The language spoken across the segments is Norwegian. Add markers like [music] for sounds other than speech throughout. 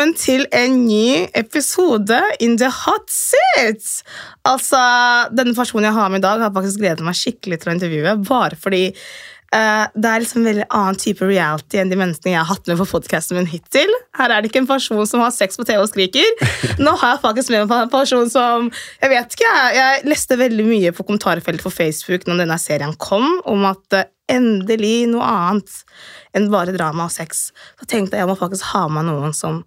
velkommen til en ny episode in the hot seat. Altså, Denne personen jeg har med i dag, har faktisk gledet meg skikkelig til å intervjue. Bare fordi uh, det er liksom en veldig annen type reality enn de menneskene jeg har hatt med på podcasten min hittil. Her er det ikke en person som har sex på TV og skriker. [laughs] Nå har jeg faktisk med meg en person som Jeg vet ikke, jeg, jeg leste veldig mye på kommentarfeltet på Facebook når denne serien kom, om at uh, endelig noe annet enn bare drama og sex. Så tenkte jeg jeg må faktisk ha med noen som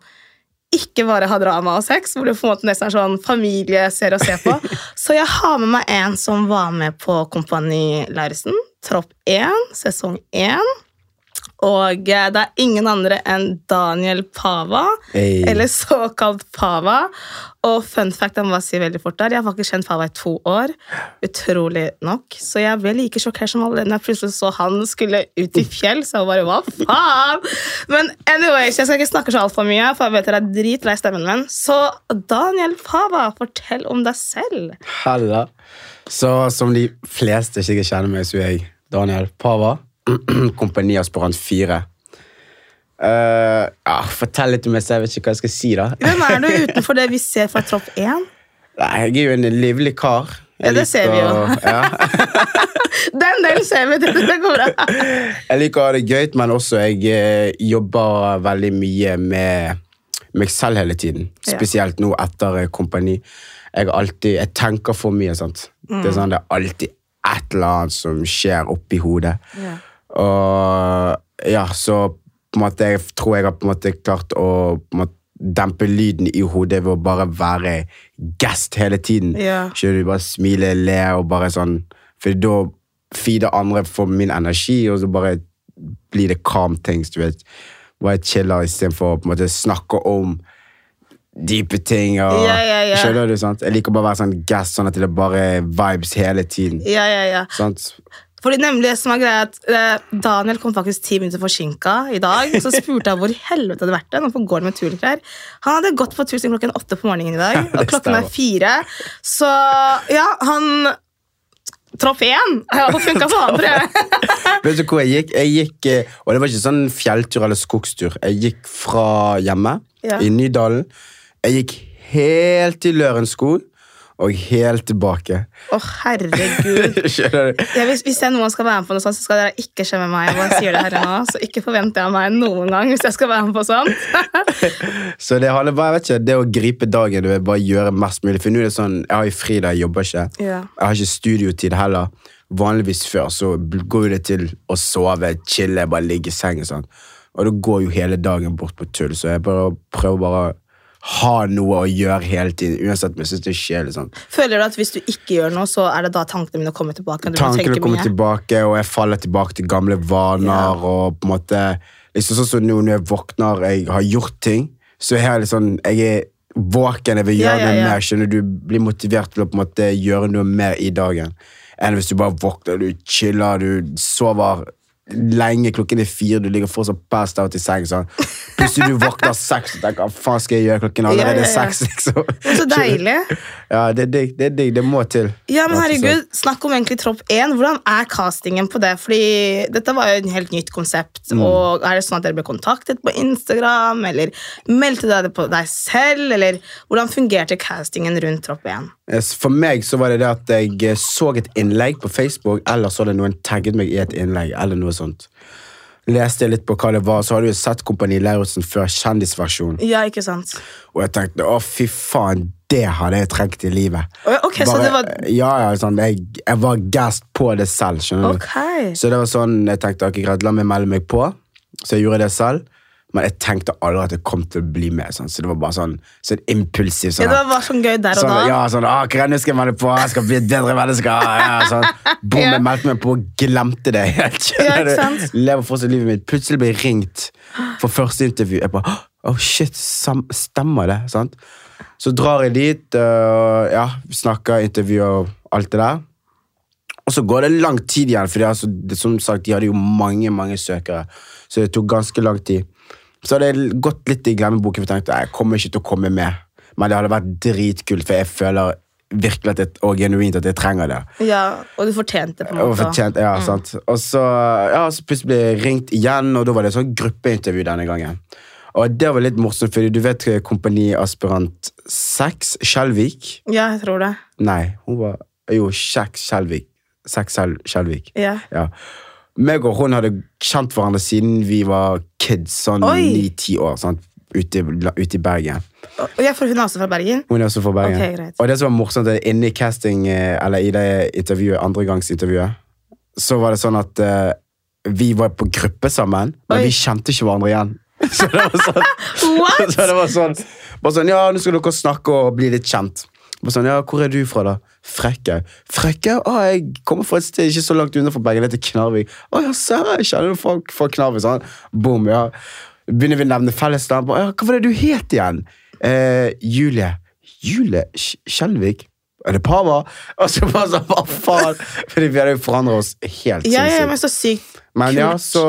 ikke bare ha drama og sex, hvor det på en måte nesten er sånn familie ser og ser på. [laughs] Så jeg har med meg en som var med på Kompani Lauritzen, Tropp 1, sesong 1. Og eh, det er ingen andre enn Daniel Pava, Hey. eller såkalt Pava. Og fun fact, jeg må bare si veldig fort der, jeg har faktisk kjent Pava i to år. Utrolig nok. Så jeg ble like sjokkert som alle når jeg plutselig så han skulle ut i fjell. Så jeg bare, hva faen? Men anyways, jeg skal ikke snakke så altfor mye, for jeg vet dere er dritlei stemmen min. Så Daniel Pava, fortell om deg selv. Halla. Så som de fleste ikke kjenner meg, så er jeg Daniel Pava. Kompaniaspirant 4. Uh, ja, fortell litt om meg selv. Jeg vet ikke hva jeg skal si, da. [laughs] Hvem er du [laughs] utenfor det vi ser fra Tropp 1? Nei, jeg er jo en livlig kar. Ja, det ser vi jo. [laughs] Ja. Den delen ser vi, det det går bra. Jeg liker å ha det gøy, men også jeg eh, jobber veldig mye med meg selv hele tiden. Spesielt nå etter eh, kompani. Jeg, alltid, jeg tenker for mye. sant? Det, Mm. er sånn, det er alltid et eller annet som skjer oppi hodet. Ja. Og ja, så på en måte, jeg tror jeg har på en måte klart å måte, dempe lyden i hodet ved å bare være guest hele tiden. Ja. Skjønner du? Bare smile, le og bare sånn For da feeder andre for min energi, og så bare blir det calm things, du vet. Bare chiller istedenfor å på en måte snakke om dype ting. Og, Ja, ja, ja. Skjønner du? sant? Jeg liker bare å være sånn guest, sånn at det bare vibes hele tiden. Ja, ja, ja. Sant? Fordi nemlig det som er greia at eh, Daniel kom faktisk ti minutter forsinka i dag. Så spurte jeg hvor i helvete hadde vært det. Hvorfor går med turklær? Han hadde gått på tur siden klokken åtte på morgenen i dag, [laughs] og klokken er fire. Så ja, han én! Ja, det funka for tror. [laughs] Vet du hvor jeg gikk? Jeg gikk, eh, Og det var ikke sånn fjelltur eller skogstur. Jeg gikk fra hjemme Ja. i Nydalen. Jeg gikk helt til Lørenskog og helt tilbake. Å, herregud. [laughs] Ja, hvis, hvis jeg noen skal være med på noe sånt, så skal dere ikke skjemme meg. Jeg bare sier det her nå, Så ikke forventer jeg meg noen gang hvis jeg skal være med på sånt. [laughs] Så det handler bare, jeg vet ikke, det å gripe dagen, du vil bare gjøre mest mulig. For nå er det sånn, jeg har jo fri da jeg jobber ikke. Ja. Jeg har ikke studiotid heller. Vanligvis før så går det til å sove, chille, bare ligge i sengen. Sånn. Og da går jo hele dagen bort på tull, så jeg bare prøver bare å ha noe å gjøre hele tiden, uansett om jeg synes det er kjedelig. Sånn. Føler du at hvis du ikke gjør noe, så er det da tankene mine kommer tilbake? Du Tankene kommer mye? tilbake, og jeg faller tilbake til gamle vaner. og på en måte, liksom sånn som nå når jeg våkner, jeg har gjort ting, så er jeg litt sånn, jeg er våken, jeg vil Ja, gjøre ja, noe mer. skjønner Du Du blir motivert til å på en måte gjøre noe mer i dagen enn hvis du bare våkner, du chiller, du sover lenge, klokken er fire, du ligger fortsatt passed out i seng. Sånn. Plutselig du våkner seks og tenker hva faen skal jeg gjøre klokken er allerede Ja, ja, ja. seks. liksom. Så deilig. Ja, det er digg, det det, det må til. Ja, men herregud, Snakk om egentlig Tropp 1. Hvordan er castingen på det? Fordi Dette var jo en helt nytt konsept. Mm. og Er det sånn at dere ble kontaktet på Instagram, eller meldte dere det på deg selv? Eller hvordan fungerte castingen rundt Tropp 1? For meg så var det det at jeg eh, så et innlegg på Facebook, eller så hadde noen tagget meg i et innlegg, eller noe sånt. Leste litt på hva det var, så hadde jeg sett Kompani Lauritzen før kjendisversjonen. Ja, ikke sant? Og jeg tenkte å, fy faen, det hadde jeg trengt i livet. Ok, Ok, så det var Ja, ja, sånn, jeg, jeg var gassed på det selv, skjønner du. Ok. Så det var sånn, jeg tenkte, ok, greit, la meg melde meg på. Så jeg gjorde det selv. Men jeg tenkte aldri at jeg kom til å bli med. Sånn. Så det var bare sånn, sånn impulsivt. Ja, Sånn, det var bare sånn gøy der og Sånn, da. ja, sånn, ah, nå skal jeg melde på, jeg skal bli et bedre menneske. Ja, sånn. Boom, Ja. jeg meldte meg på og glemte det helt. Ja, ikke sant? Lever fortsatt livet mitt. Plutselig ble jeg ringt for første intervju. Jeg bare, oh shit, stemmer det? Sant? Så drar jeg dit, uh, ja, snakker, intervjuer og alt det der. Og så går det lang tid igjen, for altså, som sagt, de hadde jo mange, mange søkere. Så det tok ganske lang tid. Så hadde jeg gått litt i glemmeboken, for jeg tenkte jeg kommer ikke til å komme med. Men det hadde vært dritkult, for jeg føler virkelig at jeg, og genuint at jeg trenger det. Ja, og du fortjente det på en Og fortjent, ja, sant. Og så, ja, så plutselig ble jeg ringt igjen, og da var det sånn gruppeintervju denne gangen. Og det var litt morsomt, fordi du vet Kompani Aspirant 6, Skjelvik? Ja, jeg tror det. Nei, hun var Jo, Kjeks Skjelvik. Seks Skjel- Skjelvik. Ja. Ja. Meg og hun hadde kjent hverandre siden vi var kids, sånn ni-ti år, sant? Ute, ute i Bergen. Og jeg, for hun er også fra Bergen? Hun er også fra Bergen. Okay, og det som var morsomt, er inne i casting, eh, eller i det intervjuet, andregangsintervjuet, så var det sånn at uh, vi var på gruppe sammen, men Oi. vi kjente ikke hverandre igjen. [laughs] Så det var sånn, [laughs] [laughs] så det var sånn, sånn Ja, nå skal dere snakke og bli litt kjent. Sånn, ja, Hvor er du fra, da? Frekkhaug. Frekkhaug? Å, jeg kommer fra et sted ikke så langt unna fra Bergen, det heter Knarvik. Å, ja, serr, jeg kjenner folk fra Knarvik. Sånn. Boom, ja. Begynner vi å nevne fellesnavn. Ja, hva var det du het igjen? Eh, Julie. Julie Sk- Skjelvik? Er det Pava? Og så bare sånn, hva faen? Fordi vi hadde jo forandret oss helt Ja, ja, sinnssykt. men så sykt Men ja, så,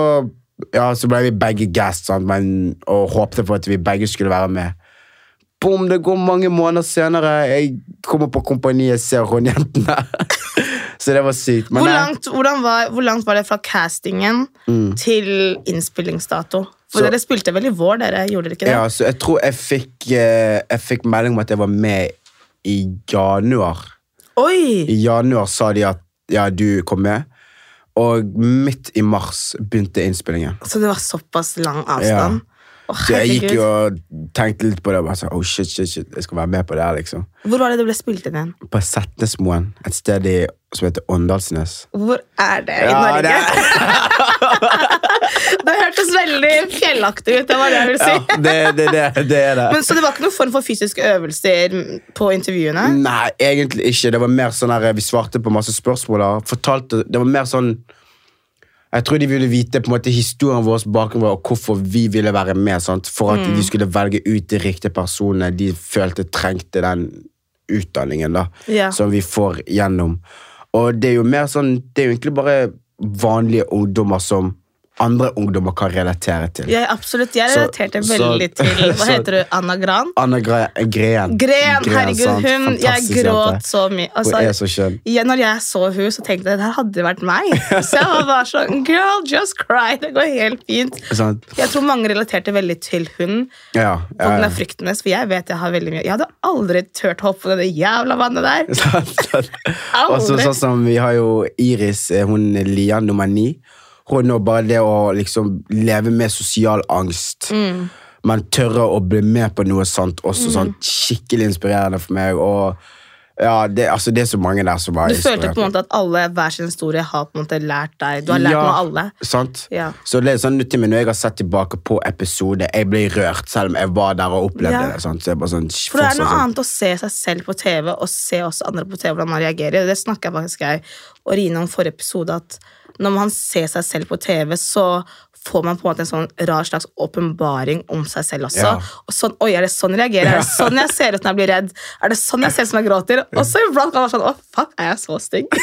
ja, så ble vi begge gassed, sant? Men, og håpte på at vi begge skulle være med. Boom, det går mange måneder senere. Jeg kommer på kompaniet, ser Ronjentene. [laughs] så det var sykt. Hvor langt, var, hvor langt var det fra castingen til innspillingsdato? For Så- Dere spilte vel i vår, dere? Gjorde dere ikke det? ja, så jeg tror jeg fikk, eh, jeg fikk melding om at jeg var med i januar. Oi! I januar sa de at ja, du kom med. Og midt i mars begynte innspillingen. Så det var såpass lang avstand? Å, Så jeg gikk jo og tenkte litt på det. Bare så, oh shit, shit, shit, jeg skal være med på det her, liksom. Hvor var det det ble spilt inn? På Setnesmoen, et sted i, som heter Åndalsnes. Hvor er det i Ja, Norge? det [laughs] Det, hørtes veldig fjellaktig ut. det var det jeg ville si. Ja, det, det, det, det er det. Men Så det var ikke noen form for fysiske øvelser på intervjuene? Nei, egentlig ikke. Det var mer sånn her, Vi svarte på masse spørsmål. Fortalte, det var mer sånn Jeg tror de ville vite på en måte historien vår bakgrunn og hvorfor vi ville være med. Sant? For at Mm. de skulle velge ut de riktige personene de følte trengte den utdanningen da, yeah. som vi får gjennom. Og det er jo mer sånn Det er jo egentlig bare vanlige ungdommer som andre ungdommer kan relatere til. Ja, absolutt. Jeg relaterte så- veldig til [laughs] Hva så- heter du? Anna Gran? Anna Gra Gren. Gren, herregud, sant? hun Jeg gråt jente. så mye. Hun er Altså, så skjønn. ja, når jeg så hun, så tenkte jeg det her hadde vært meg. Så jeg var bare sånn Girl, just cry. Det går helt fint. Sånn. Jeg tror mange relaterte veldig til hun Ja, ja, ja. er frykten hennes, for jeg vet jeg har veldig mye Jeg hadde aldri turt å hoppe på det jævla vannet der. [laughs] Sånn, sant. Og så sånn som vi har jo Iris, eh, hun Lian nummer ni. Hun og bare det å liksom leve med sosial angst. Mm. Men tørre å bli med på noe sånt også. Sånn skikkelig inspirerende for meg. Og ja, det, altså, det er så mange der som har Du følte på en måte at alle hver sin historie har på en måte lært deg. Du har lært Ja, noe av alle. Sant? Ja. Så det er sånn til meg når jeg har sett tilbake på episode, jeg blir rørt selv om jeg var der og opplevde Ja. det. Sant? Så jeg sånn, For det er noe sånn. annet å se seg selv på TV og se også andre på TV hvordan man reagerer. Det snakka faktisk jeg og Rine om forrige episode, at når man ser seg selv på TV, så får man på en måte en sånn rar slags åpenbaring om seg selv også. Ja. Og sånn, Oi, er det sånn jeg reagerer? Er det sånn jeg ser ut når jeg blir redd? Er det sånn jeg ser ut som jeg gråter? Og så iblant kan man være sånn Å, fuck, er jeg så stygg?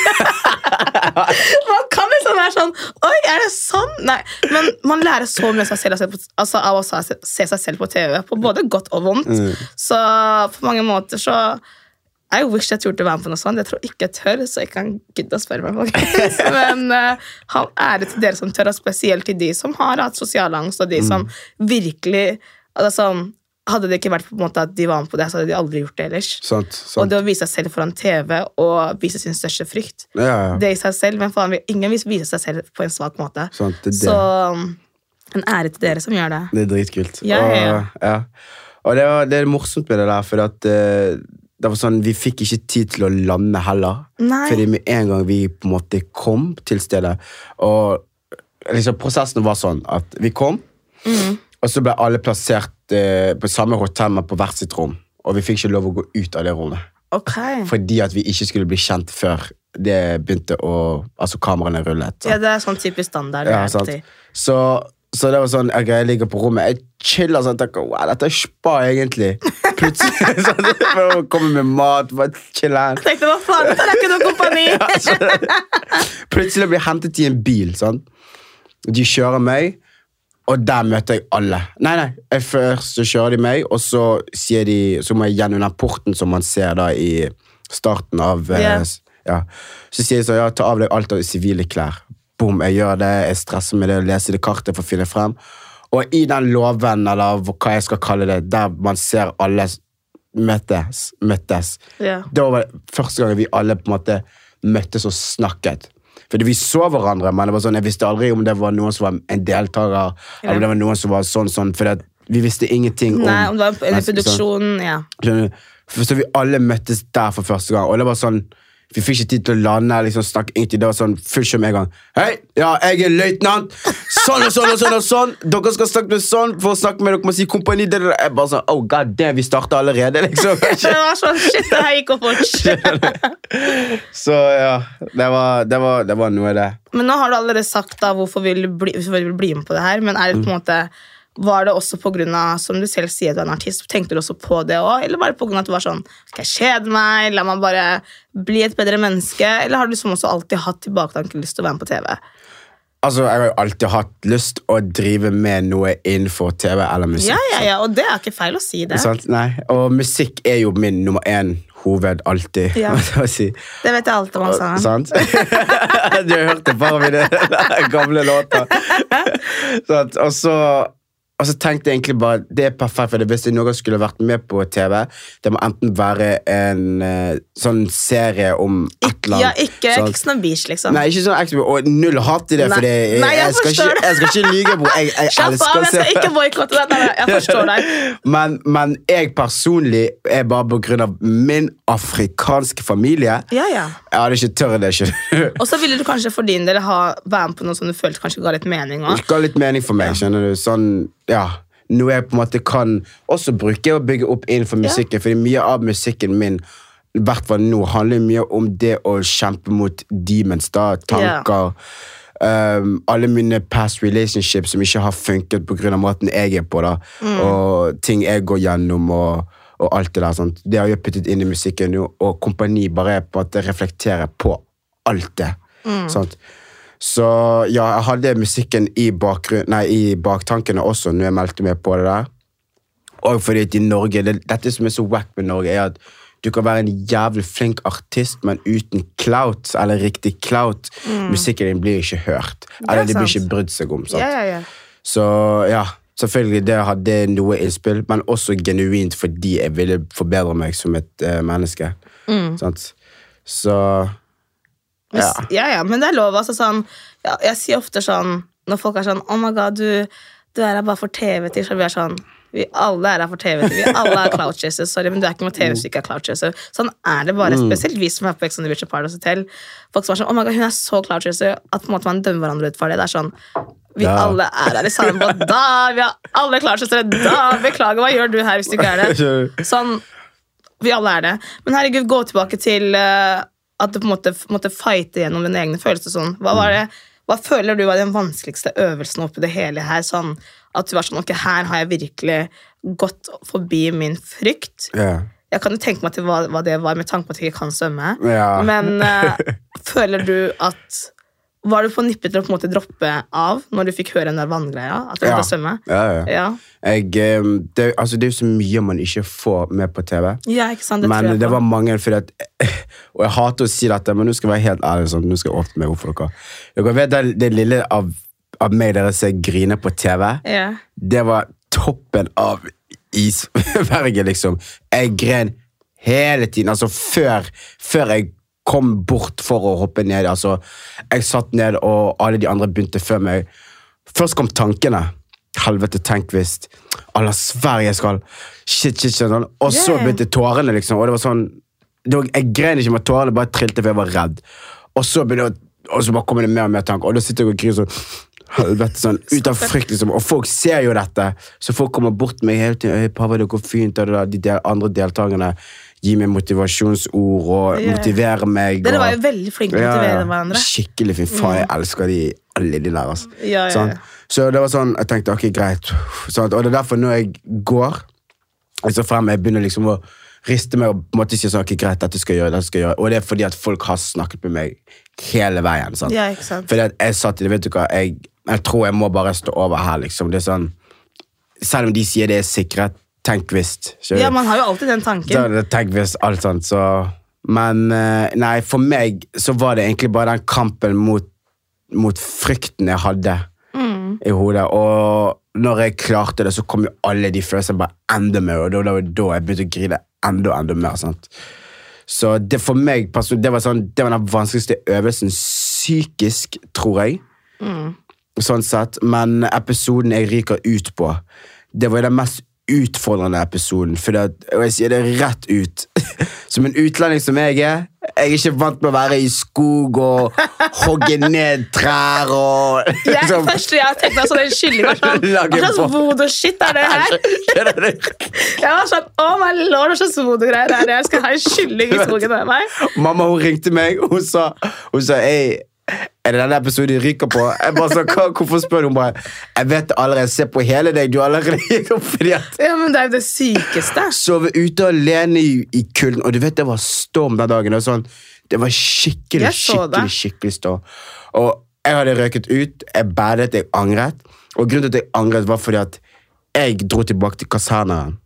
[laughs] man kan liksom være sånn Oi, er det sånn? Nei, men man lærer så mye seg selv, altså, av å se se seg selv på TV, på både godt og vondt. Så på mange måter så I wish jeg turte å være med på noe sånt. Jeg tror ikke jeg tør, så jeg kan gidde å spørre meg. folkens. [laughs] Men uh, han ære til dere som tør, og spesielt til de som har hatt sosial angst, og de som virkelig altså, Hadde det ikke vært på en måte at de var med på det, så hadde de aldri gjort det ellers. Sant, Og det å vise seg selv foran TV og vise sin største frykt Ja, ja. Det i seg selv, men faen, ingen vil vise seg selv på en svak måte. Sant, det det. Så en ære til dere som gjør det. Det er dritkult. Ja, ja, ja. Og, og det, var, det er morsomt med det der, for at, eh, det var sånn, vi fikk ikke tid til å lande heller. Nei. Fordi med en gang vi på en måte kom til stedet, og liksom prosessen var sånn at vi kom, Mm. og så ble alle plassert eh, på samme hotell, men på hvert sitt rom. Og vi fikk ikke lov å gå ut av det rommet. Ok. Fordi at vi ikke skulle bli kjent før det begynte å Altså kameraene rullet. Så. Ja, det er sånn typisk standard. Ja. Så, så det var sånn, ok, jeg ligger på rommet, jeg chiller sånn, tenker, wow, dette er spa egentlig. Plutselig [laughs] sånn, jeg kommer med mat, bare chiller. Jeg tenkte, hva faen, dette er ikke noe kompani! [laughs] Plutselig blir jeg hentet i en bil, sånn. De kjører meg, og der møter jeg alle. Nei, nei, jeg først så kjører de meg, og så sier de, så må jeg gjennom den porten som man ser da i starten av, yeah. Ja. Så sier de sånn, ja, ta av deg alt av sivile klær. Boom, jeg gjør det, jeg stresser med det, leser det kartet for å finne frem. Og i den låven, eller hva jeg skal kalle det, der man ser alle møtes, møttes yeah. Det var første gang vi alle på en måte møttes og snakket. Fordi vi så hverandre, men det var sånn, jeg visste aldri om det var noen som var en deltaker, eller om det var noen som var sånn, sånn, for vi visste ingenting om Nei, om det var en produksjon, sånn- produksjon, ja. Du? For så vi alle møttes der for første gang, og det var sånn vi fikk ikke tid til å lande, liksom snakke ingenting. Det var sånn fullt med en gang. Hei, ja, jeg er løytnant! Sånn og sånn og sånn og sånn! Dere skal snakke med sånn for å snakke med dere må si kompani. Det. Jeg bare sånn, oh god damn, vi starta allerede, liksom. [laughs] Det var sånn, shit, det her gikk opp. [laughs] Så ja, det var, det var, det var noe det. Men nå har du allerede sagt da hvorfor vil bli, vi vil bli med på det her, men er det på en måte var det også av, som du selv sier, du er en artist, tenkte du også på det også? Eller var det av at du var sånn, skal jeg kjede meg, la meg bare bli et bedre menneske? Eller har du liksom også alltid hatt tilbaketanken lyst til å være med på TV? Altså, Jeg har jo alltid hatt lyst å drive med noe innenfor TV eller musikk. Ja, ja, ja, og det er ikke feil å si det. Sant? Nei, Og musikk er jo min nummer én hoved alltid. Ja. si. Det vet jeg alt om, altså. Sant? [laughs] du har hørt et par av mine gamle låter. [laughs] Sant? Og så og så tenkte jeg egentlig bare det er perfekt, for hvis jeg noen skulle vært med på TV, det må enten være en eh, sånn serie om et eller Ja, ikke sånn- Ex on Beach, liksom. Nei, ikke sånn ekstra, og null hat i det, for det, jeg, jeg jeg, skal ikke, jeg skal ikke lyge, bror. Jeg, jeg elsker å jeg se skal ikke boikotte deg. Jeg forstår deg. [laughs] men, men jeg personlig er bare på grunn av min afrikanske familie. Ja, ja. Jeg hadde ikke tørre det. du. [laughs] Og så ville du kanskje for din del ha, være med på noe som du følte kanskje ga litt mening Det ga litt mening for meg. skjønner du Sånn, ja Noe jeg på en måte kan også bruke og bygge opp innenfor musikken. Fordi mye av musikken min i hvert fall nå handler mye om det å kjempe mot demons. da, Tanker. Um, alle mine past relationships som ikke har funket pga. måten jeg er på. da Og ting jeg går gjennom. og og alt det der, sant? Det har jeg puttet inn i musikken nå, og kompani bare på at reflekterer på alt det. Sant? Så ja, jeg hadde musikken i, nei, i baktankene også når jeg meldte meg på det der. Og fordi at i Norge, det, Dette som er så wack med Norge, er at du kan være en jævlig flink artist, men uten clout, eller riktig clout, musikken din blir ikke hørt. Eller det blir ikke brydd seg om. sant? Ja, ja, ja. Så ja, selvfølgelig det hadde noe innspill, men også genuint fordi jeg ville forbedre meg som et uh, menneske. Sant? Så Men, Ja. ja, men det er lov. Altså, sånn, ja, jeg sier ofte sånn når folk er sånn Oh my god, du, du er her bare for TV til. Så vi er sånn vi alle er her for TV. til, Vi alle er cloud chasers. Sorry, men du er ikke med TV hvis du ikke er cloud chaser. Sånn er det bare. Spesielt vi som er på Ex on the Beach og Paradise Hotel. Folk som er sånn Oh my god, hun er så cloud chaser at på en måte man dømmer hverandre ut for det. Det er sånn vi Ja. alle er her i samme båt. Da! Vi er alle cloud chasere. Da! Beklager, hva gjør du her hvis du ikke er det? Sånn, vi alle er det. Men herregud, gå tilbake til eh, at du på en måte måtte fighte gjennom dine egne følelser. Sånn. Hva, var det, hva føler du var den vanskeligste øvelsen oppi det hele her? Sånn, at du var sånn, ok, her har jeg virkelig gått forbi min frykt. Yeah. Jeg kan jo tenke meg til hva, hva det var, med tanke på at jeg ikke kan svømme. Yeah. Men uh, [laughs] føler du at Var du på nippet til å på en måte droppe av når du fikk høre den der vanngreia? At du Ja. svømme? Ja, ja. Ja. Jeg, eh, det, altså, det er jo så mye man ikke får med på TV. ja, ikke sant? Det tror men jeg det var mange fordi at, [laughs] Og jeg hater å si dette, men nå skal jeg være helt ærlig. Sånn, nå skal jeg åpne meg opp for dere. Dere vet det, det lille av, av meg dere ser grine på TV? ja. Det var toppen av isberget, [laughs] liksom. Jeg gren hele tiden. Altså før, før jeg kom bort for å hoppe ned. Altså, jeg satt ned, og alle de andre begynte før meg. Først kom tankene. Helvete, tenk hvis Alla Sverige skal Shit, shit, shit. Sånn. Og så begynte tårene, liksom. Og det var sånn det var, Jeg grein ikke med tårene, bare trilte, for jeg var redd. Og så begynte og så bare kommer det mer og mer tanker, og da sitter jeg og griner sånn Helvete, sånn, [laughs] ut av frykt, liksom. Og folk ser jo dette, så folk kommer bort meg hele tiden. «Øy, pappa, det går fint, og det der, de del, andre deltakerne gir meg motivasjonsord og yeah. motivere meg. Dere var jo veldig flinke til å motivere hverandre. Skikkelig fint. Faen, jeg elsker de alle de der. Altså. Sånn. Så det var sånn, jeg tenkte ok, greit. Sånn, og det er derfor når jeg går, så frem, jeg begynner liksom å riste meg og på en måte si sånn, ok, greit, dette skal jeg gjøre, dette skal jeg gjøre. Og det er fordi at folk har snakket med meg hele veien. Sant? Ja, ikke sant? Fordi at jeg sa til dem, vet du hva, jeg, jeg tror jeg må bare stå over her, liksom. Det er sånn, selv om de sier det er sikkerhet, tenk hvis. Ja, man har jo alltid den tanken. Da tenk hvis alt sånt, så Men eh, nei, for meg så var det egentlig bare den kampen mot, mot frykten jeg hadde. i hodet. Og når jeg klarte det, så kom jo alle de følelsene bare enda mer, og da, var da jeg begynte å grine enda, enda mer. sant? Så det for meg det var, sånn, det var den vanskeligste øvelsen psykisk, tror jeg. Sånn sett. Men episoden jeg ryker ut på, det var den mest utfordrende episoden. For det, og jeg sier det rett ut. [laughs] Som en utlending som jeg er, jeg er ikke vant med å være i skog og hogge ned trær og [laughs] Jeg, liksom- første jeg tenkte sånn, en kylling var sånn Hva slags voodoo-shit er det her? [laughs] Jeg var sånn, oh my lord, hva slags voodoo-greier er det? Jeg skal ha en kylling i skogen med meg. Mamma hun ringte meg, hun sa, hun sa Ei, er det denne episoden du ryker på? Jeg bare sa, Hva, Hvorfor spør du? Hun bare Jeg vet det allerede, se på hele deg. Du har allerede [laughs] gitt opp fordi at Ja, men det er jo det sykeste. Sove ute alene i, i kulden. Og du vet det var storm den dagen. Var, sånn, det var skikkelig, skikkelig skikkelig storm. Og jeg hadde røket ut. Jeg badet, jeg angret. Og grunnen til at jeg angret, var fordi at jeg dro tilbake til kasernaen.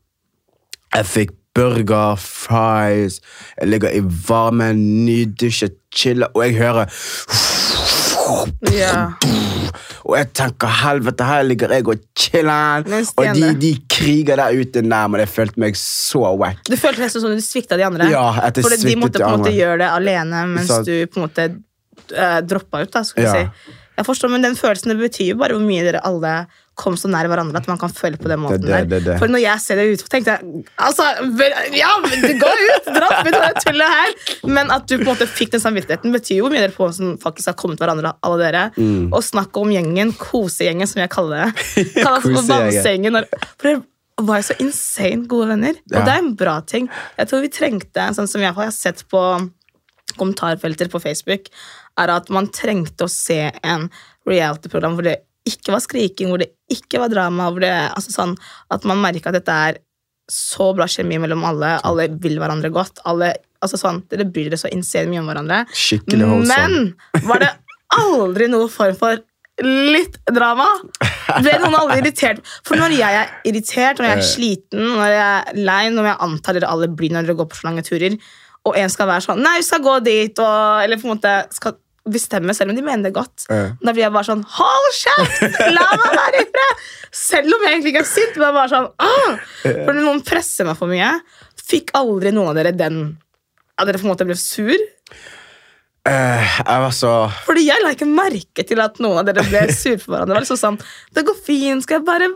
Jeg fikk burger, fries, jeg ligger i varmen, nydusjet, chiller, og jeg hører Ja. Og jeg tenker helvete, her ligger jeg og chiller'n. Og de, de kriger der ute nærmere. Jeg følte meg så wack. Du følte nesten som du svikta de andre. Ja, at jeg Fordi de måtte på en måte gjøre det alene, mens så. du på en måte uh, droppa ut. da, skal vi Ja. si. Jeg forstår, Men den følelsen det betyr jo bare hvor mye dere alle kom så nær hverandre at man kan føle på den måten Det det, det er der. For når jeg ser det ute, tenkte jeg altså, Ja, gå det går ut! Dropp ut det tullet her! Men at du på en måte fikk den samvittigheten, betyr jo mye dere på som faktisk har kommet hverandre, alle dere. Mm. Og snakk om gjengen, kosegjengen, som jeg kaller det. [laughs] Det for det bamsegjengen. var jo så insane gode venner. Ja. Og det er en bra ting. Jeg tror vi trengte, sånn som jeg har sett på kommentarfelter på Facebook, er at man trengte å se en reality-program hvor det ikke var skriking, hvor det ikke var drama, hvor det, altså sånn, at man merker at dette er så bra kjemi mellom alle, alle vil hverandre godt, alle, altså sånn, dere bryr dere så insane mye om hverandre. Skikkelig holdsom. Men var det aldri noe form for litt drama? Ble noen aldri irritert? For når jeg er irritert, når jeg er Eh. sliten, når jeg er lei, når jeg antar dere alle blir når dere går på så lange turer, og en skal være sånn Nei, vi skal gå dit, og, eller på en måte skal bestemme, selv om de mener det godt. Ja. Da blir jeg bare sånn Hold kjeft! La meg være i fred! Selv om jeg egentlig ikke er sint. Men er bare sånn «Åh!» For når noen presser meg for mye, fikk aldri noen av dere den At dere på en måte ble sur? Uh, jeg var så Fordi jeg la ikke merke til at noen av dere ble sur for hverandre. Det var liksom sånn, det går fint, skal jeg bare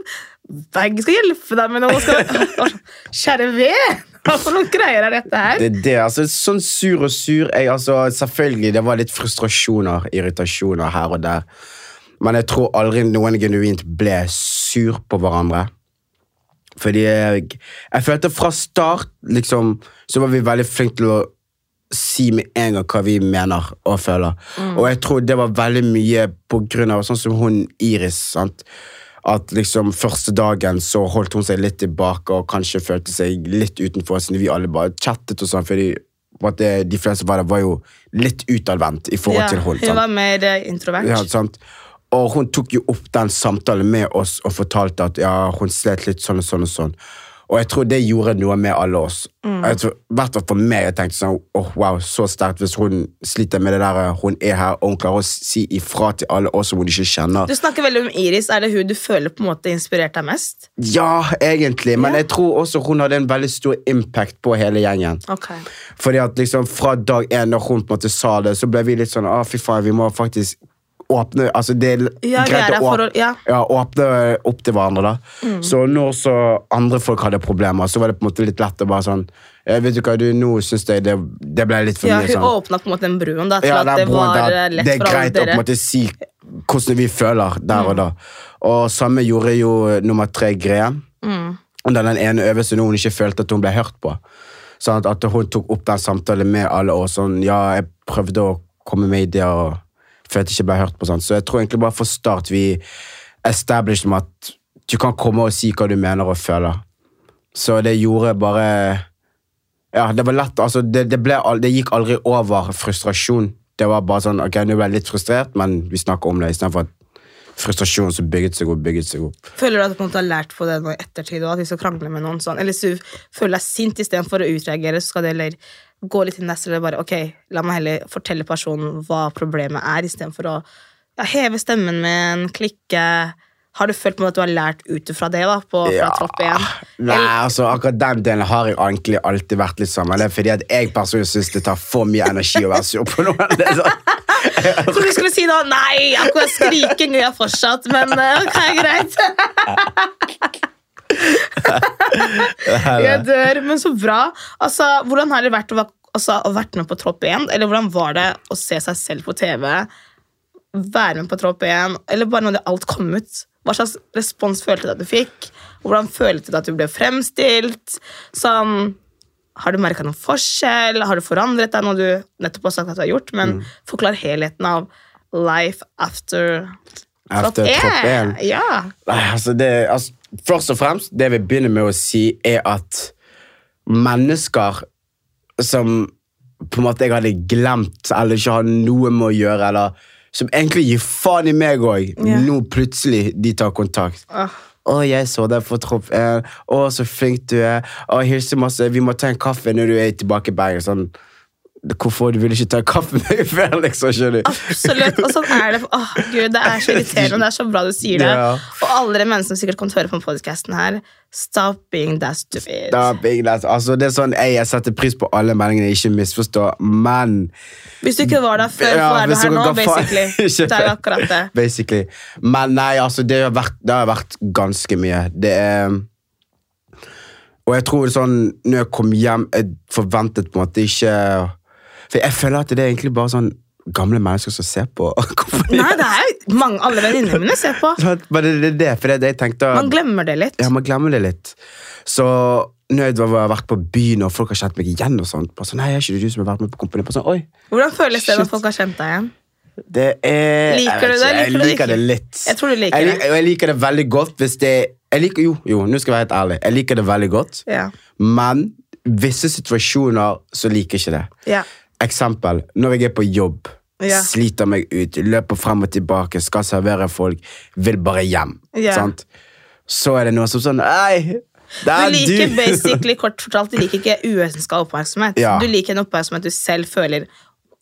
Begge skal hjelpe deg med noe. Skal... [laughs] Kjære ved! Hva for noen greier er dette her? Det det, altså Sånn sur og sur jeg, altså, Selvfølgelig, det var litt frustrasjoner, irritasjoner her og der. Men jeg tror aldri noen genuint ble sur på hverandre. Fordi jeg, jeg følte fra start liksom, så var vi veldig flinke til å si med en gang hva vi mener og føler. Og jeg tror det var veldig mye på grunn av sånn som hun Iris. sant? At liksom første dagen så holdt hun seg litt tilbake og kanskje følte seg litt utenfor, siden vi alle bare chattet og sånn. fordi det, de fleste var der, var jo litt utadvendt i forhold Ja, til hun. hun var mer eh, introvert. Ja, sant? Og hun tok jo opp den samtalen med oss og fortalte at ja, hun slet litt sånn og sånn og sånn. Og jeg tror det gjorde noe med alle oss. Mm. Jeg tror, hvert fall for meg. Jeg tenkte sånn, åh, wow, så sterkt hvis hun sliter med det der eh, hun er her, og hun klarer å si ifra til alle oss som hun ikke kjenner. Du snakker veldig om Iris. Er det hun du føler på en måte inspirert deg mest? Ja, egentlig, men yeah. jeg tror også hun hadde en veldig stor impact på hele gjengen. Okay. Fordi at liksom fra dag én, når hun på en måte sa det, så ble vi litt sånn ah, fy faen, vi må faktisk åpne Altså, det er Ja, greit å åpne, Ja. ja, åpne opp til hverandre, da. Mm. Så når så andre folk hadde problemer, så var det på en måte litt lett å bare sånn «Eh, Vet du hva, du, nå syns jeg det, det ble litt for Ja, mye hun sånn. åpna på en måte den bruen da, til Ja, at det broen var der, alle dere. det er greit å på en måte si hvordan vi føler der Mm. og da. Og samme gjorde jo nummer tre greia. Mm. Under den ene øvelsen hun ikke følte at hun ble hørt på. Sånn at, at hun tok opp den samtalen med alle og sånn Ja, jeg prøvde å komme med ideer og følte ikke ble hørt på. Sånn. Så jeg tror egentlig bare for start vi established med at du kan komme og si hva du mener og føler. Så det gjorde bare Ja, det var lett. Altså, det, det, ble, det gikk aldri over frustrasjon. Det var bare sånn Ok, nå ble jeg litt frustrert, men vi snakker om det istedenfor at frustrasjon som bygget seg opp, bygget seg opp. Føler du at du på en måte har lært på det nå i ettertid også, at hvis du krangler med noen sånn, eller hvis du føler deg sint istedenfor å utreagere, så skal det heller gå litt til neste eller bare ok, la meg heller fortelle personen hva problemet er, istedenfor å ja, heve stemmen min, klikke Har du følt på at du har lært ut fra det? da, på, fra tropp igjen? Nei, altså akkurat den delen har jeg egentlig alltid vært litt sammen. Det er fordi at jeg personlig syns det tar for mye energi å være sur på noen. Det sånn. Jeg trodde du skulle si noe Nei, akkurat skriking gjør jeg fortsatt, men eh, ok, greit. Jeg dør, men så bra. Altså, Hvordan har det vært å, altså, å vært med på Tropp 1? Eller hvordan var det å se seg selv på TV? Være med på Tropp 1? Eller bare når det alt kom ut? Hva slags respons følte du at du fikk? Hvordan følte du at du ble fremstilt? Sånn, har du merka noen forskjell? Har du forandret deg, når du nettopp har sagt at du har gjort? Men forklar helheten av life after Efter Tropp 1. Ja. Altså det, altså, først og fremst, det vi begynner med å si, er at mennesker som på en måte jeg hadde glemt eller ikke hadde noe med å gjøre, eller som egentlig gir faen i meg òg, yeah. nå plutselig de tar kontakt. Ah. Å, jeg så deg på Tropp 1. Å, så flink du er. Å, hilse masse. Vi må ta en kaffe når du er tilbake i Bergen. Sånn, hvorfor du vil ikke ta kaffe med meg [laughs] før, liksom? skjønner du? Absolutt. Og sånn er det. Åh, Gud, det er så irriterende, og det er så bra du sier det. Ja. Og alle de menneskene som sikkert kommer til å høre på podcasten her, stop being that stupid. Stop being that. altså, det er sånn, jeg, jeg setter pris på alle meldingene, ikke misforstå, men Hvis du ikke var der før, Ja, er du her nå, basically? [laughs] Det er akkurat det. Basically. Men nei, altså, det har vært, det har vært ganske mye. Det er Og jeg tror sånn, når jeg kom hjem, jeg forventet på en måte ikke For jeg føler at det er egentlig bare sånn gamle mennesker som ser på. [laughs] Nei, det er jo mange, alle venninnene mine ser på. [laughs] Sånn, Men det er det, for det, er det jeg tenkte Man glemmer det litt. Ja, man glemmer det litt. Så når jeg har vært på byen, og folk har kjent meg igjen, og sånt, bare sånn, nei, er ikke du som har vært med på kompani? Sånn, Oi, Hvordan føles det når folk har kjent deg igjen? det er Liker du det, Liker Jeg liker det liker det litt. Jeg tror du liker jeg, det. jeg liker det veldig godt hvis det jeg liker, Jo, jo, nå skal jeg være helt ærlig. Jeg liker det veldig godt, Ja. men visse situasjoner så liker jeg ikke det. ja. Eksempel, når jeg er på jobb, yeah. sliter meg ut, løper frem og tilbake, skal servere folk, vil bare hjem. Yeah. Sant? Så er det noe som sånn Ei, det Du er liker du! basically, [laughs] kort fortalt, du liker ikke uønska oppmerksomhet. Ja. Du liker en oppmerksomhet du selv føler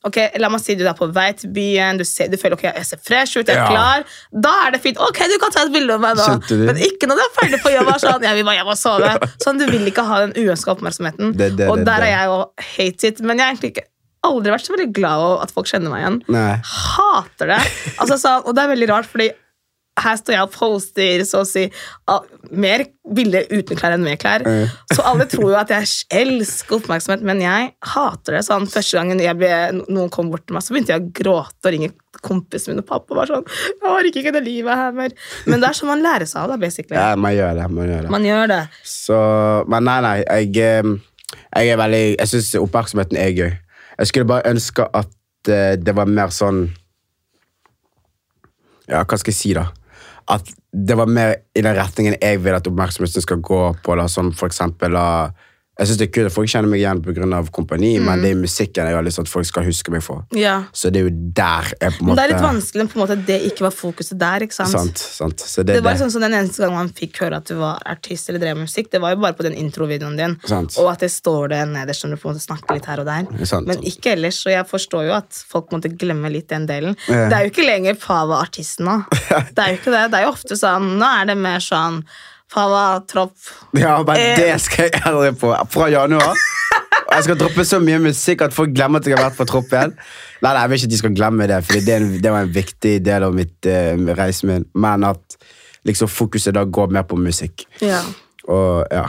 Ok, La meg si du er på vei til byen, du, ser, du føler ok, jeg ser fresh ut, jeg er Ja. klar. Da er det fint. Ok, du kan ta et bilde av meg nå. Men ikke når du er ferdig på jobb. Sånn, jeg vil bare hjem og sove. [laughs] Sånn, Du vil ikke ha den uønska oppmerksomheten. Det, det, og det, der er jeg jo hate it. Men jeg er egentlig ikke aldri vært så veldig glad over at folk kjenner meg igjen. Nei. Hater det. Altså, sånn, og det er veldig rart, fordi her står jeg og poster så å si mer bilder uten klær enn med klær. Mm. Så alle tror jo at jeg elsker oppmerksomhet, men jeg hater det. Sånn, første gangen jeg ble, noen kom bort til meg, så begynte jeg å gråte og ringe kompisen min og pappa. var sånn, jeg orker ikke det livet her mer. Men det er sånn man lærer seg av det, basically. Ja, man gjør det. Man gjør det. Man gjør det. Så, men nei, nei, jeg, eh, jeg er veldig Jeg syns oppmerksomheten er gøy. Jeg skulle bare ønske at eh, det var mer sånn Ja, hva skal jeg si, da? At det var mer i den retningen jeg vil at oppmerksomheten skal gå på. Da, sånn for eksempel da, Jeg synes det er kult folk kjenner meg igjen pga. kompani, men det er musikken jeg har lyst til at folk skal huske meg for. Ja. Så det er jo der jeg på en måte... Men det er litt vanskelig på en måte at det ikke var fokuset der. ikke sant? Sant, sant. Så det, Det var det. sånn Den eneste gang man fikk høre at du var artist eller drev med musikk, det var jo bare på den introvideoen din. Sant. Og at det står det nederst når du på en måte snakker litt her og der. Sant, Men ikke ellers. Og jeg forstår jo at folk måtte glemme litt den delen. Ja. Det er jo ikke lenger Pava artisten nå. [laughs] Det er jo ikke det. Det er jo ofte sånn Nå er det mer sånn Pava tropp. Ja, men Eh. det skal jeg aldri på. Fra januar. Og jeg skal droppe så mye musikk at folk glemmer at jeg har vært på troppen. Nei, nei, Jeg vil ikke at de skal glemme det, for det, en- det var en viktig del av mitt uh, reisen min. Men at liksom fokuset da går mer på musikk. Ja. Og ja.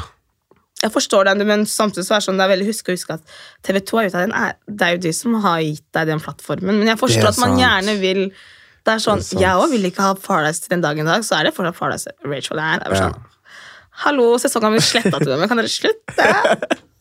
Jeg forstår den, men samtidig så er det sånn, det er veldig husk å huske at TV2 er ute av den. Det er jo de som har gitt deg den plattformen. Men jeg forstår at man gjerne vil det er sånn, Det er. Jeg òg vil ikke ha Paradise til den dagen i dag, så er det fortsatt Paradise Rachel er. Det er bare Ja. sånn, Hallo, sesongen vi sletta til dem, kan dere slutte?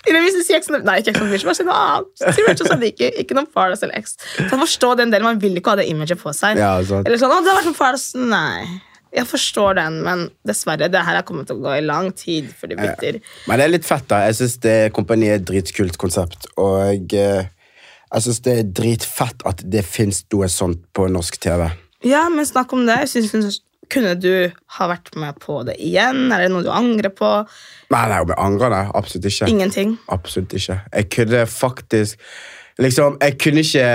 Nei, ikke Ex on Beach, bare si noe annet. Si Rachel Sadiki, ikke noen Paradise eller X. Så jeg forstår den delen, Man vil ikke ha det imaget på seg. Ja, sant. Eller sånn, å, det har vært Paradise Nei. Jeg forstår den, men dessverre, det her har kommet til å gå i lang tid før det bytter. Men det er litt fett, da. Jeg syns kompaniet er et dritkult konsept. Og eh, jeg syns det er dritfett at det fins noe sånt på norsk TV. Ja, men snakk om det. Jeg synes, kunne du ha vært med på det igjen? Er det noe du angrer på? Nei, nei, om jeg angrer det. Absolutt ikke. Ingenting. Absolutt ikke. Jeg kunne faktisk Liksom, jeg kunne ikke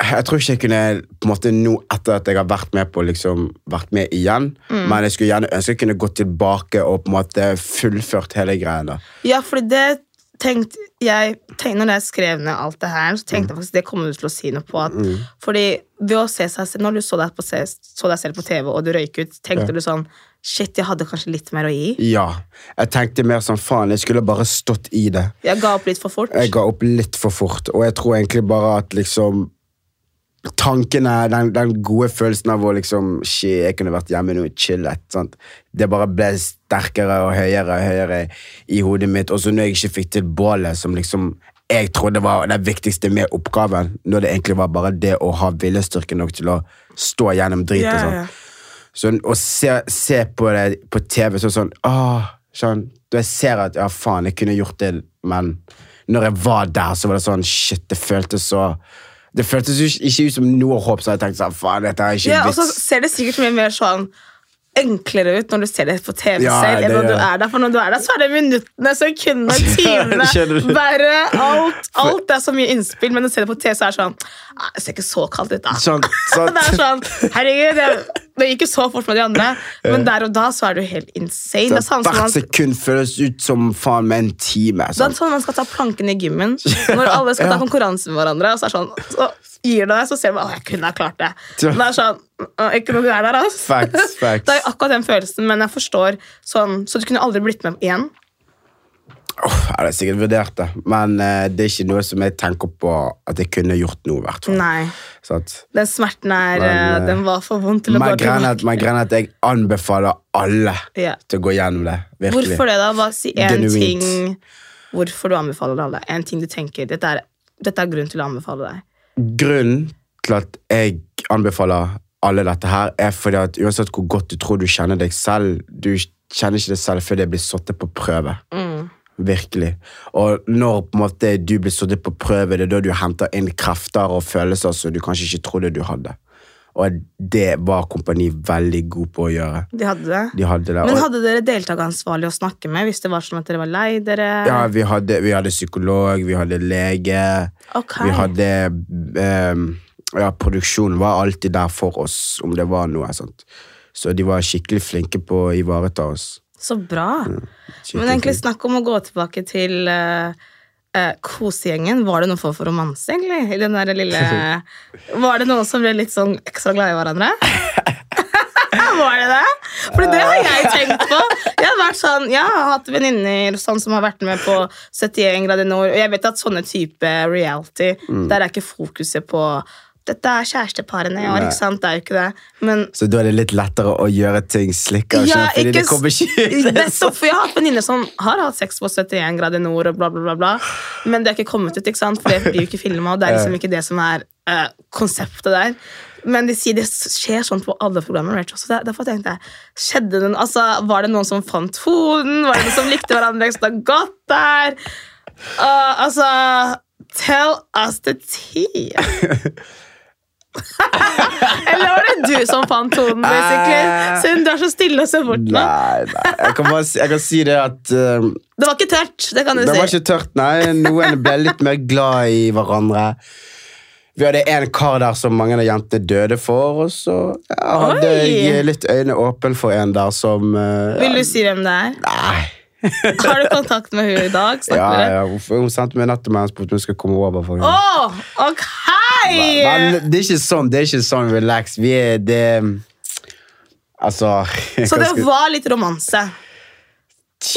Jeg tror ikke jeg kunne på en måte nå etter at jeg har vært med på liksom, vært med igjen, Mm. men jeg skulle gjerne ønske jeg kunne gått tilbake og på en måte fullført hele greia. Ja, fordi det tenkte jeg tenkte, Når jeg skrev ned alt det her, så tenkte jeg faktisk det kommer du til å si noe på. At, Fordi ved å se seg selv Når du så deg, på, så deg selv på TV, og du røyk ut, tenkte Ja. du sånn Shit, jeg hadde kanskje litt mer å gi. Ja. Jeg tenkte mer sånn faen, jeg skulle bare stått i det. Jeg ga opp litt for fort. Jeg ga opp litt for fort, og jeg tror egentlig bare at liksom Tankene, den, den gode følelsen av å liksom Shit, jeg kunne vært hjemme nå og chillet. Sant? Det bare ble sterkere og høyere og høyere i hodet mitt. Og så når jeg ikke fikk til bålet, som liksom jeg trodde var det viktigste med oppgaven, når det egentlig var bare det å ha viljestyrke nok til å stå gjennom drit og sånn. ja. Sånn, å se, se på det på TV så sånn åh, sånn, Da jeg ser at ja, faen, jeg kunne gjort det, men når jeg var der, så var det sånn Shit, det føltes så Det føltes jo ikke- ut som noe håp, så jeg tenkte sånn Faen, dette er ikke Ja, og så ser det sikkert mye mer sånn enklere ut når du ser det på TV Ja, selv, enn når du er der. For når du er der, så er det minuttene, sekundene, [laughs] timene, bare alt. Alt er så mye innspill, men når du ser det på TV, så er det sånn «Ah, Det ser ikke så kaldt ut, da. Sånn, sånn, [laughs] Det er sånn, herregud, det, det gikk jo så fort med de andre, men der og da så er du helt insane. Det sånn Hvert sekund føles ut som faen med en time. det er Sånn. sånn man skal ta planken i gymmen, [laughs] når alle skal ta Ja. konkurranse med hverandre, og så er det sånn, så gir du deg, så ser du at jeg kunne ha klart det. Men Det er sånn, ikke noe er der, altså. Facts, facts. [laughs] Det er akkurat den følelsen, men jeg forstår sånn, så du kunne aldri blitt med igjen. Åh, jeg hadde sikkert vurdert det, men uh, det er ikke noe som jeg tenker på at jeg kunne gjort noe. hvert fall. Nei, at, den smerten er, Men, eh, den var for vond til å gå tilbake. men at jeg anbefaler alle yeah. til å gå gjennom det. Virkelig. Hvorfor det da? Bare si en ting hvorfor du anbefaler alle. En ting du tenker, dette er, dette er grunnen til å anbefale deg. Grunnen til at jeg anbefaler alle dette her, er fordi at uansett hvor godt du tror du kjenner deg selv, du kjenner ikke det selv før det blir satt på prøve. Mm. Virkelig. Og når måte du blir satt på prøve, det er da du henter inn krefter og følelser som du kanskje ikke trodde du hadde. Og det var kompani veldig god på å gjøre. De hadde det. De hadde det. Men hadde dere deltakeransvarlig å snakke med hvis det var sånn at dere var lei dere? Ja, vi hadde, vi hadde psykolog, vi hadde lege, okay. vi hadde um, Ja, produksjonen var alltid der for oss om det var noe sånt. Så de var skikkelig flinke på å ivareta oss. Så bra. Skikkelig Men egentlig snakk om å gå tilbake til uh, kosegjengen. Var det noen form for romanse, egentlig? I den der lille [laughs] Var det noen som ble litt sånn ekstra glad i hverandre? [laughs] Var det det? For det har jeg tenkt på. Jeg har vært sånn, jeg har hatt venninner sånn som har vært med på 71 grader nord, og jeg vet at sånne type reality, Mm. der er ikke fokuset på dette er kjæresteparene, i år, ikke sant? Det er jo ikke det. Men Så da er det litt lettere å gjøre ting slikkere, Ja, fordi ikke det kommer ikke ut. [laughs] Nettopp, for jeg har hatt venninner som har hatt sex på 71 grader nord, og bla, bla, bla, bla. men det har ikke kommet ut, ikke sant? for det blir jo ikke filma. Det er liksom [laughs] ikke det som er uh, konseptet der. Men de sier det skjer sånn på alle programmer. Rachel, Så der- derfor tenkte jeg, skjedde den, altså, Var det noen som fant hoden? Var det noen som likte hverandre ekstra godt der? Uh, altså Tell us the tea. [laughs] [laughs] Eller var det du som fant tonen, basically? Siden du er så stille og ser bort nå. Nei, nei. Jeg kan, bare jeg kan si det at uh, Det var ikke tørt, det kan du Det si. var ikke tørt, nei. Noen ble litt mer glad i hverandre. Vi hadde en kar der som mange av jentene døde for, og så ja, hadde jeg litt øyne åpne for en der som uh, Vil du si hvem det er? Nei. [laughs] Har du kontakt med henne i dag? Ja, ja, Hun sendte meg nettopp om hun skulle komme over. for henne. Oh, ok! Men det er ikke sånn, det er ikke sånn relax. Vi er det Altså [laughs] Så det var litt romanse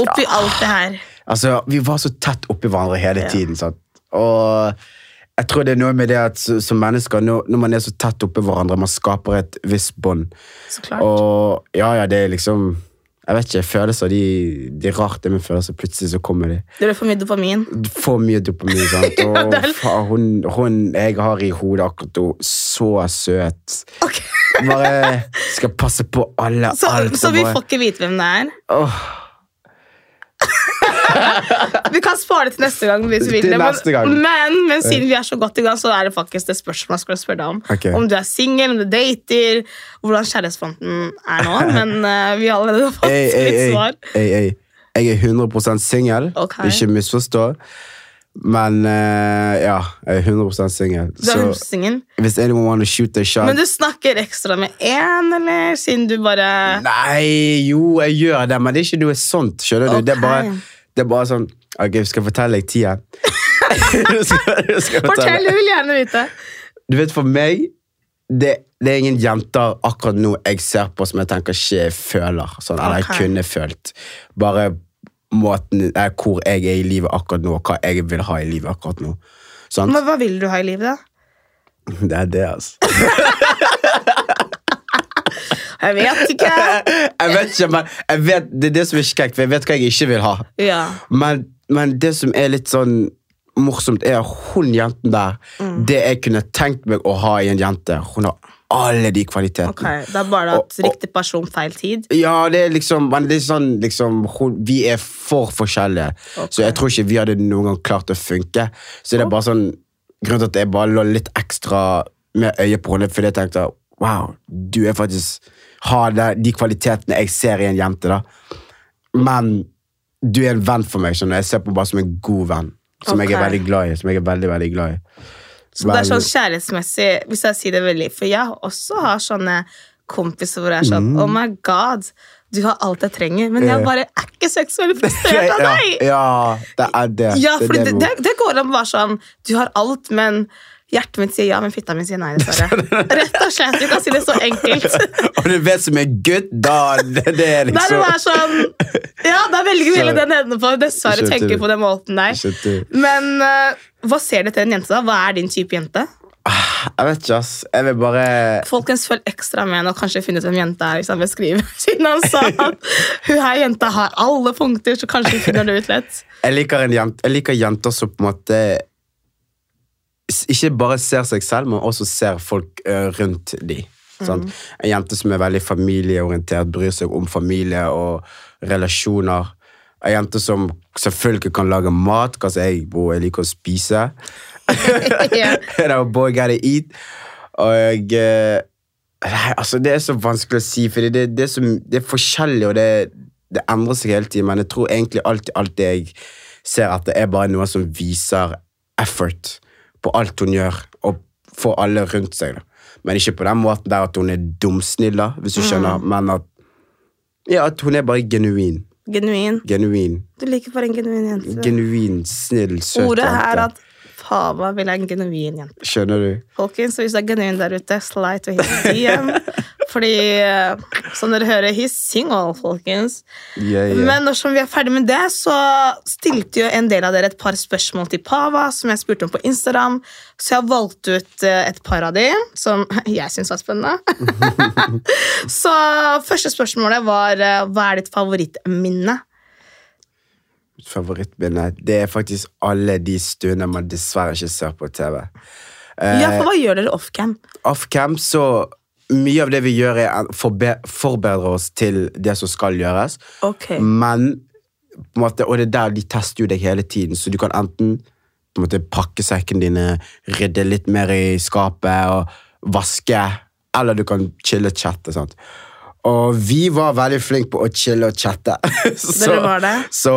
oppi alt det her. Altså, Vi var så tett oppi hverandre hele tiden. Sant? Og jeg tror det er noe med det at som mennesker, når, når man er så tett oppi hverandre, man skaper et visst bånd. Så klart. Og ja, ja, det er liksom Jeg vet ikke, følelser, de, de er rart det med følelser. Plutselig så kommer de. Det er for mye dopamin. For mye dopamin, sant. [laughs] Og Ja, faen, hun, hun jeg har i hodet akkurat nå, så søt. Okay. Bare skal passe på alle. [laughs] Så, alt. så og vi bare- får ikke vite hvem det er? Åh, Vi kan spare det til neste gang. hvis vi vil det, men, men, men siden vi er så godt i gang, så er det faktisk det spørsmålet jeg skulle spørre deg om. Okay. Om du er singel, om du dater, hvordan kjærlighetsfronten er nå. [laughs] Men uh, vi har allerede fått Ei, ei, litt ei, svar. ei. Jeg er 100% singel, Okay. ikke misforstå. Men uh, ja, jeg er 100% singel. Hvis anyone wanna shoot a shot Men du snakker ekstra med én, eller? Siden du bare Nei, jo, jeg gjør det, men det er ikke noe sånt. Skjønner du? Det, er bare. Det er bare sånn Ok, skal jeg fortelle deg tida? [laughs] [laughs] Du du Fortell, fortelle. vil gjerne vite. Du vet, for meg det, det er ingen jenter akkurat nå jeg ser på som jeg tenker ikke føler. Sånn, Eller jeg kunne følt. Bare måten er, hvor jeg er i livet akkurat nå, og hva jeg vil ha i livet akkurat nå. Sånn. Men hva vil du ha i livet, da? [laughs] Det er det, altså. Jeg vet ikke. [laughs] Jeg vet ikke, men vet, det er det som er skrekk, for jeg vet hva jeg ikke vil ha. Ja. Men, men det som er litt sånn morsomt, er hun jenten der. Mm. Det jeg kunne tenkt meg å ha i en jente. Hun har alle de kvalitetene. Okay, Det er bare at riktig person, feil tid. Ja, det er liksom, det er sånn liksom, Vi er for forskjellige, okay. så jeg tror ikke vi hadde noen gang klart å funke. Så det er bare sånn Grunnen til at jeg bare lå litt ekstra med øye på henne, fordi jeg tenkte wow, du er faktisk har det, de kvalitetene jeg ser i en jente, da. Men du er en venn for meg, skjønner. Jeg ser på bare som en god venn. Som jeg er veldig glad i. Som jeg er veldig, veldig glad i. Så det er sånn kjærlighetsmessig, hvis jeg sier det veldig For jeg også har sånne kompiser hvor jeg er sånn Oh my god, du har alt jeg trenger, men jeg bare er ikke seksuelt frustrert av [laughs] deg! ja, det er det. Ja, for det, det, det, det går an å være sånn Du har alt, men hjertet mitt sier ja, men fitta mi sier nei, dessverre. [laughs] Rett og slett. Du kan si det så enkelt. [laughs] Og du vet som en gutt, da Det, er Da er det liksom sånn Ja, da velger vi hele den enden på Dessverre tenker på den måten der. Men uh, hva ser du til en jente, da? Hva er din type jente? Jeg vet ikke, ass. Jeg vil bare Folkens, følg ekstra med og kanskje finne ut hvem jenta er. Han beskriver [laughs] Siden han sa at hun her jenta har alle punkter, så kanskje finner det ut lett. Jeg liker, en jente, jeg liker jenter som på en måte ikke bare ser seg selv, men også ser folk eh, rundt de. Sant? En jente som er veldig familieorientert, bryr seg om familie og relasjoner. En jente som selvfølgelig kan lage mat, hva jeg, bro, jeg liker å spise. [laughs] yeah. [laughs] Boy gotta eat. Og eh, nei, altså, det er så vanskelig å si, for det, det, er så, det er forskjellig, og det, det endrer seg hele tiden. Men jeg tror egentlig alltid alt det jeg ser etter, er bare noe som viser effort på alt hun gjør, og får alle rundt seg. da. Men ikke på den måten der at hun er dumsnill, da, hvis du skjønner, men at, ja, at hun er bare genuin. Genuin. Genuin. Du liker bare en genuin jente. Genuin, snill, søt Ordet er at meg vil ha en genuin jente. Skjønner du? Folkens, hvis du er genuin der ute, slide to his DM. [laughs] Fordi, eh, som dere hører, he's single, folkens. Yeah, yeah. Men når vi er ferdig med det, så stilte jo en del av dere et par spørsmål til Pava, som jeg spurte om på Instagram. Så jeg har valgt ut eh, et par av de, som [laughs] jeg syns var spennende. [laughs] så første spørsmålet var eh, hva er ditt favorittminne? Mitt favorittminne det er faktisk alle de stundene man dessverre ikke ser på TV. Ja, for hva gjør dere offcam? Offcam så mye av det vi gjør, er å forbe forberede oss til det som skal gjøres. Ok. Men måte, Og det er der de tester jo deg hele tiden, så du kan enten måte pakke sekkene dine, rydde litt mer i skapet og vaske, eller du kan chille og chatte. sant? Og vi var veldig flinke på å chille og chatte. [laughs] så, var det? Så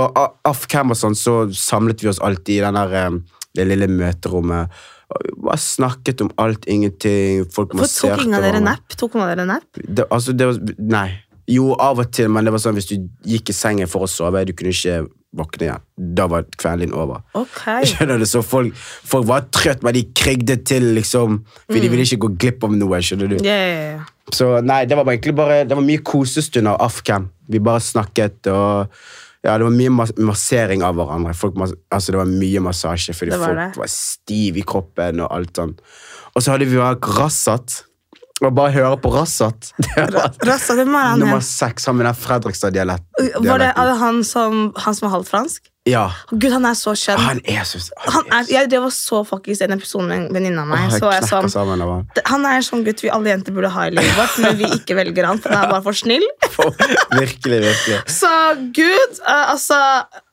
off-cam og sånn, så samlet vi oss alltid i den der, eh, det lille møterommet. Bare snakket om alt, ingenting. Folk masserte tok ingen av dere napp? Tok av dere napp? Det, altså, det var, nei. Jo, av og til, men det var sånn hvis du gikk i sengen for å sove, du kunne ikke våkne igjen. Da var kvelden din over. Okay. [laughs] Skjønner du? Så folk, folk var trøtt, men de krigde til, liksom. For de ville ikke gå glipp av noe. skjønner du? Yeah, yeah, yeah. Så nei, det var egentlig bare Det var mye kosestunder off-cam. Vi bare snakket, og ja, det var mye mas massering av hverandre. Folk, mas altså, det var mye massasje, fordi var folk det. var stive i kroppen og alt sånn. Og så hadde vi vært Rassat. Og bare høre på Rassat. [laughs] Det var Rassa, hvem han nummer seks, han med den Fredrikstad-dialekten. Var det, han som, han som var halvt fransk? Ja. Gud, han er så skjønn. Han er så Han er, jeg drev og så faktisk en episode med en venninne av meg. Så jeg sånn, sammen han. han er en sånn gutt vi alle jenter burde ha i livet vårt, men vi ikke velger han, for han er bare for snill. [laughs] virkelig, virkelig. Så Gud, eh, altså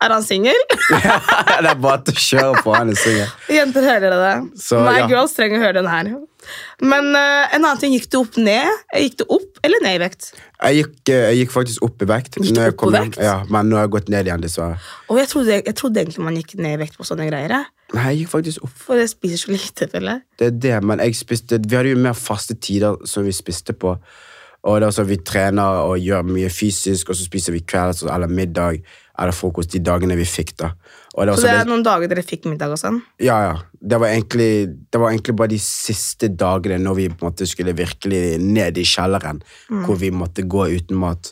Er han singel? [laughs] det er bare til å kjøre på. Han er singel. Jenter, hører det? Så, My ja. girls trenger å høre den her. Men uh, en annen ting, gikk du opp ned? Gikk du opp eller ned i vekt? Jeg gikk, eh, jeg gikk faktisk opp i vekt. Gikk når jeg opp i vekt? Ja, men nå har jeg gått ned igjen, dessverre. Og jeg trodde, jeg trodde egentlig man gikk ned i vekt på sånne greier. Nei, jeg gikk faktisk opp. For jeg spiser så lite, føler jeg. Det er det, men jeg spiste Vi hadde jo mer faste tider som vi spiste på. Og det er sånn Vi trener og gjør mye fysisk, og så spiser vi kvelds eller middag eller frokost de dagene vi fikk. da. Og det Så det er noen dager dere fikk middag og sånn? Ja, ja. Det var, egentlig, det var egentlig bare de siste dagene når vi på en måte skulle virkelig ned i kjelleren, Mm. hvor vi måtte gå uten mat.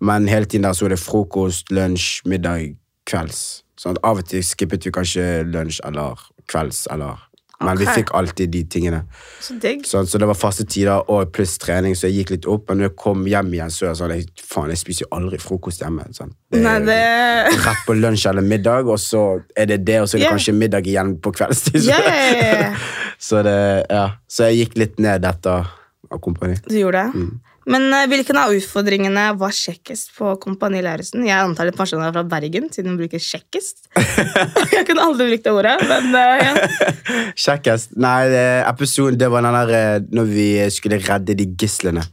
Men hele tiden der så var det frokost, lunsj, middag, kvelds. Sånn at Av og til skippet vi kanskje lunsj eller kvelds, eller Men vi fikk alltid de tingene. Så digg. Sånn, så det var faste tider og pluss trening, så jeg gikk litt opp. Men når jeg kom hjem igjen, så jeg sånn jeg, Faen, jeg spiser jo aldri frokost hjemme. Sånn. Det Nei, det Rett på lunsj eller middag, og så er det det, og så er det yeah. kanskje middag igjen på kveldstid. Så, ja. [laughs] Så det, ja. Så jeg gikk litt ned etter av kompani. Du gjorde det. Mm. Men eh, hvilken av utfordringene var kjekkest på Kompani Lauritzen? Jeg antar litt personer er fra Bergen, siden hun bruker kjekkest. [laughs] jeg kunne aldri brukt det ordet, men eh, ja. Kjekkest. Nei, episoden det var den der eh, når vi skulle redde de gislene.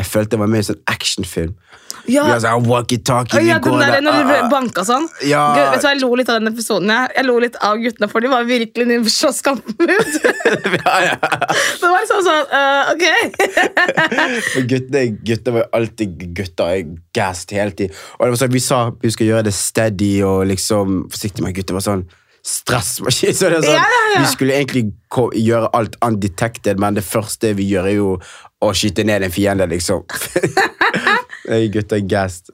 Jeg følte det var mer en sånn actionfilm. Ja, Vi har sånn walkietalkie, vi ja, den går der, når du ah, ah. banka sånn. Ja. Gud, vet du hva, Jeg lo litt av den episoden. Jeg, jeg lo litt av guttene, for de var virkelig inne i slåsskampen. [laughs] ja, ja. det var sånn sånn, uh, ok. [laughs] Guttene gutter var jo alltid gutter. Jeg gassed hele tiden. Og det var sånn, Vi sa vi skulle gjøre det steady og liksom forsiktig, men guttene var sånn stressmaskin. Så det er sånn, Ja, ja, ja. Vi skulle egentlig gjøre alt undetected, men det første vi gjør, er jo å skyte ned en fiende, liksom. [laughs] Gutter gassed.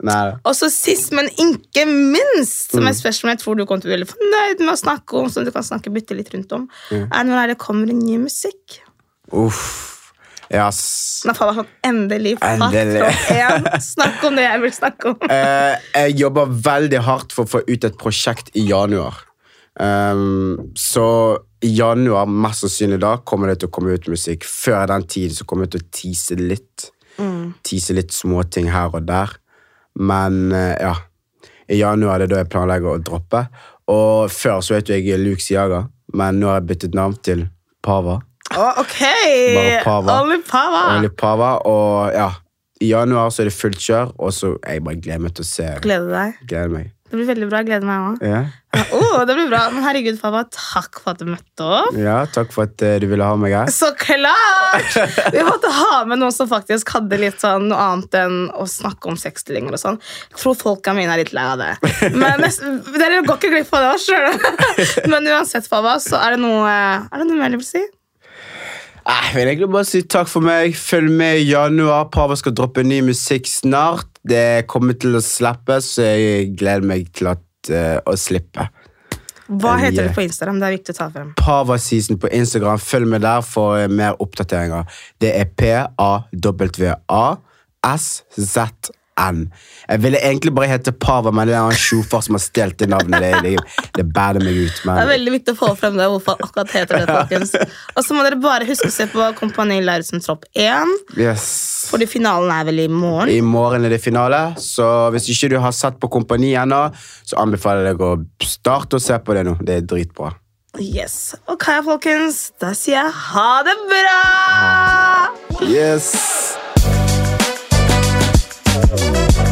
Og så sist, men ikke minst, som Mm. et spørsmål jeg tror du kommer til å bli veldig fornøyd med å snakke om, som du kan snakke bitte litt rundt om, Mm. er når det kommer en ny musikk. Uff. Yes. Nå faller sånn endelig fatt. Snakk om det jeg vil snakke om. Eh, jeg jobber veldig hardt for å få ut et prosjekt i januar. Ehm, så i januar, mest sannsynlig da, kommer det til å komme ut musikk. Før den tid så kommer jeg til å tease litt. Tease litt småting her og der. Men eh, ja, i januar er det da jeg planlegger å droppe. Og før så het jeg Luke Siaga, men nå har jeg byttet navn til Pava. Oh, ok! Bare Pava. Only Pava. Only Pava, og ja, i januar så er det fullt kjør, og så jeg bare gleder meg til å se. Gleder deg. Gleder meg. Det blir veldig bra. Jeg gleder meg òg. Ja. Det blir bra. Men herregud, pappa, takk for at du møtte opp. ja, takk for at eh, du ville ha meg her. Så klart! Vi måtte ha med noen som faktisk hadde litt sånn noe annet enn å snakke om sexstillinger og sånn. Jeg tror folka mine er litt lei av det. Men dere går ikke glipp av det. sjøl. Men uansett, Fava, så er det noe Er det noe mer du vil si? Jeg vil egentlig bare si takk for meg. Følg med i januar. Pava skal droppe ny musikk snart. Det kommer til å slippe, så jeg gleder meg til at, uh, å slippe. Hva heter Yeah. det på Instagram? Det er viktig å ta frem. Pava Season på Instagram. Følg med der for eh, mer oppdateringer. Det er P-A-W-A-S-Z-N. Jeg ville egentlig bare hete Pava, men det er en sjofar som har stjålet det navnet. Det, det, det bærer meg ut. Det er veldig viktig å få frem det, hvorfor han akkurat heter det, folkens. Og så må dere bare huske å se på Kompani Lauritzen Tropp 1, yes. fordi finalen er vel i morgen. I morgen er det finale, så hvis ikke du har sett på Kompani ennå, så anbefaler jeg deg å starte å se på det nå. Det er dritbra. Yes. Ok, folkens. Da sier jeg ha det bra! Yes! Thank you.